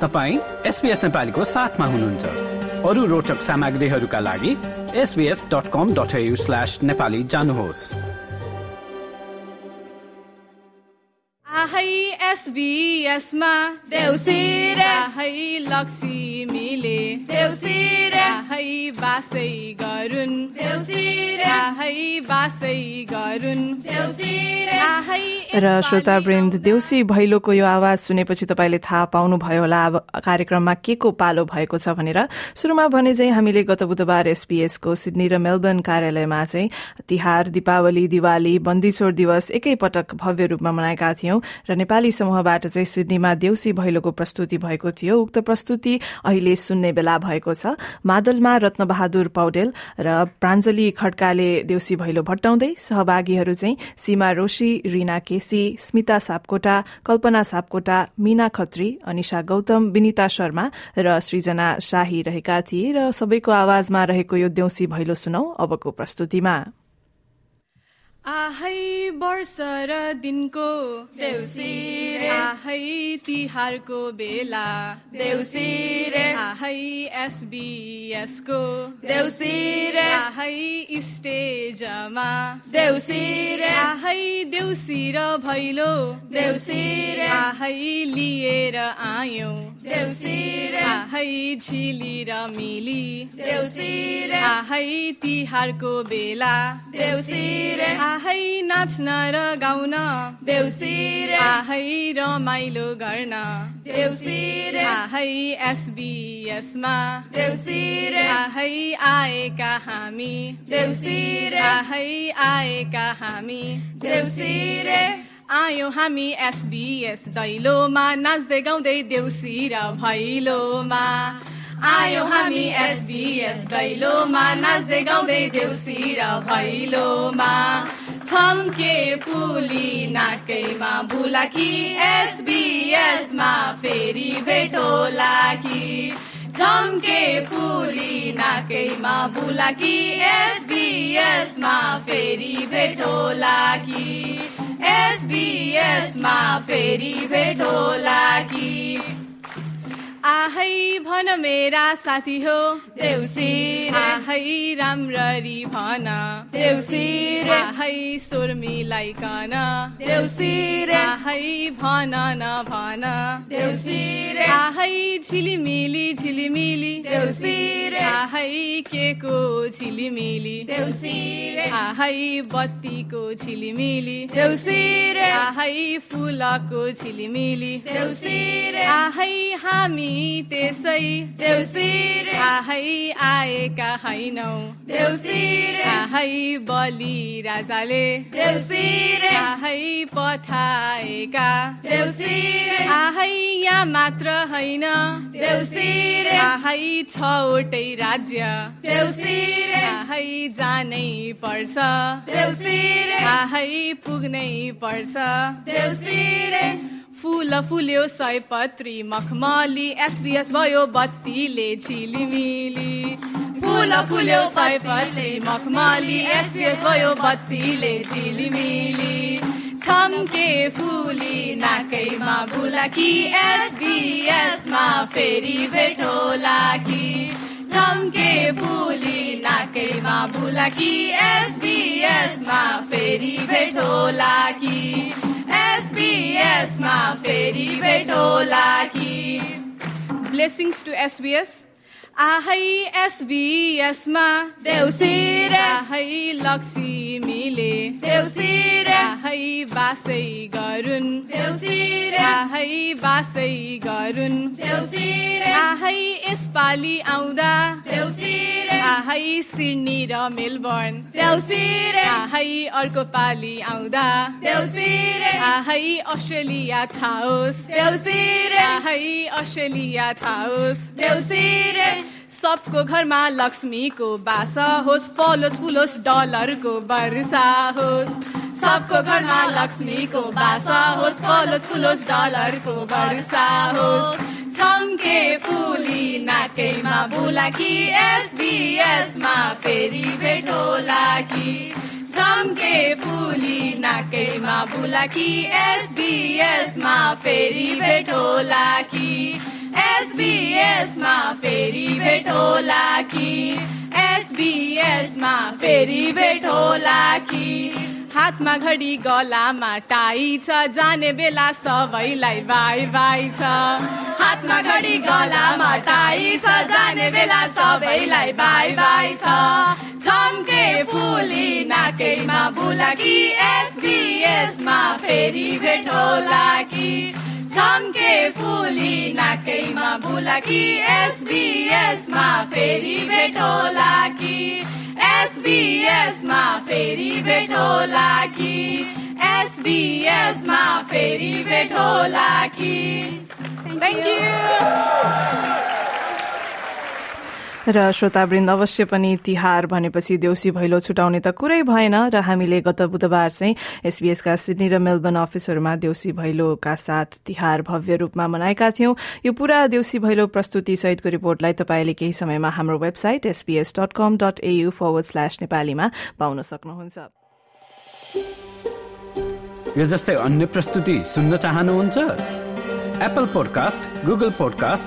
तपाईँ एसपिएस नेपालीको साथमा हुनुहुन्छ। अरू रोचक सामग्रीहरूका लागि SBS dot com dot slash Nepali जानुहोस्। आहै एसबिएसमा देउसिर। आहै लक्ष्मीले देउसिर। आहै बासै गरुन्। देउसिर। र श्रोतावृन्द देउसी भैलोको यो आवाज सुनेपछि तपाईँले थाहा पाउनुभयो होला अब कार्यक्रममा के को पालो भएको छ भनेर। शुरूमा भने चाहिँ हामीले गत बुधबार एसपीएसको सिडनी र मेलबर्न कार्यालयमा चाहिँ तिहार दीपावली दिवाली बन्दीछोड दिवस एकैपटक भव्य रूपमा मनाएका थियौं र नेपाली समूहबाट चाहिँ सिडनीमा देउसी भैलोको प्रस्तुति भएको थियो। उक्त प्रस्तुति अहिले सुन्ने बेला भएको छ। मादलमा रत्नबहादुर पौडेल र प्राञ्जली खड्काले देउसी भैलो भट्टाउँदै सहभागीहरू चाहिँ सीमा रोशी रीना केसी स्मिता सापकोटा कल्पना सापकोटा मीना खत्री अनिशा गौतम विनिता शर्मा र सृजना शाही रहेका थिए र सबैको आवाजमा रहेको यो देउसी भैलो सुनौ अबको प्रस्तुतिमा। आहै वर्ष र दिनको देउसी रे। आहै तिहारको बेला। देउसी रे। आहै एसबिएसको। देउसी रे। आहै स्टेजमा। देउसी रे। आहै देउसी र भैलो। देउसी रे। आहै लिएर आयौ। देउसी आहै झिली र मिली। देउसी रे। आहै तिहारको बेला। देउसी रे। आहै नाच्न र गाउन। देउसी रे। आहै रमाइलो गर्न। देउसी रे। आहै एसबिएसमा। देउसी रे। आहै आएका हामी। देउसी रे। आहै आएका हामी। देउसी रे। आयौँ हामी एसबिएस दैलोमा नाच्दै गाउँदै देउसी र भैलोमा। आयौँ हामी एसबिएस दैलोमा नाच्दै गाउँदै देउसी र भैलोमा। छम्के फुली नाकैमा बुलाकी एसबिएसमा फेरि भेटोला कि झम्के फुली नाकैमा बुलाकी एसबिएसमा फेरि भेटोला कि एसबिएसमा फेरि भेटोला कि आहै भन मेरा साथी हो। देउसी आहै राम्ररी भन। देउसी आहै स्वर मिलाइकन देउसी आहै भन न भन। देउसी आहै झिलिमिली झिलिमिली। देउसी आहै के को झिलिमिली। देउसी आहै बत्तीको झिलिमिली। देउसी आहै फुलको झिलिमिली। देउसी आहै हामी त्यसै देउसी आहै आएका हैनौ देउसी आहै बलि राजाले। देउसी आहै पठाएका देउसी आहै यहाँ मात्र होइन देउसी आहै छवटै राज्य। देउसी आहै जानै पर्छ। देउसी आहै पुग्नै पर्छ। देउसी फुल फुल्यो सयपत्री मखमली एसबिएस भयो बत्तीले झिलिमिली। फुल फुल्यो सयपत्री मखमली एसबिएस भयो बत्तीले झिलिमिली। छम्के फुली नाकैमा बुलाकी एसबिएसमा फेरि भेटोला कि छम्के फुली नाकैमा बुलाकी एसबिएसमा फेरि भेटोला कि SBS my favorite, oh, ki. Blessings to SBS आहै एसबिएसमा देउसी आहै लक्ष्मीले देउसी आहै बासै गरुन्। देउसी आहै बासै गरुन्। देउसी आहै यसपालि आउँदा। देउसी आहै सिडनी र मेलबर्न। देउसी आहै अर्को पालि आउँदा। देउसी आहै अस्ट्रेलिया छाओस्। देउसी आहै अस्ट्रेलिया छाओस्। देउसी सबको घरमा लक्ष्मीको बास होस् फलोस् फुलोस् डलरको वर्षा होस्। सबको घरमा लक्ष्मीको बास होस् फलोस् फुलोस् डलरको वर्षा होस्। छम्के फुली नाकैमा बुलाकी एसबिएसमा फेरि भेटोला कि झम्के फुली नाकैमा बुलाकी एसबिएसमा फेरि भेटोला कि फेरि भेटोला कि एसबिएसमा फेरि भेटोला कि हातमा घडी गलामा टाई छ जाने बेला सबैलाई बाई बाई छ। हातमा घडी गलामा टाई छ जाने बेला सबैलाई बाई बाई छ। छम्के फुली नाकैमा बुलाकी। एसबिएसमा फेरि भेटोला कि छम्के फुली नाकैमा बुलाकी एसबिएसमा फेरि भेटोला कि एसबिएसमा फेरि भेटोला कि एसबिएसमा फेरि भेटोला कि थ्याङ्क यू र श्रोतावृन्द अवश्य पनि तिहार भनेपछि देउसी भैलो छुटाउने त कुरै भएन र हामीले गत बुधबार चाहिँ एसबीएसका सिडनी र मेलबर्न अफिसहरूमा देउसी भैलोका साथ तिहार भव्य रूपमा मनाएका थियौं। यो पूरा देउसी भैलो प्रस्तुति सहितको रिपोर्टलाई तपाईँले केही समयमा हाम्रो website SBS dot com dot AU forward slash नेपालीमा पाउन सक्नुहुन्छ। यो जस्तै अन्य प्रस्तुति सुन्न चाहनुहुन्छ? Apple podcast Google podcast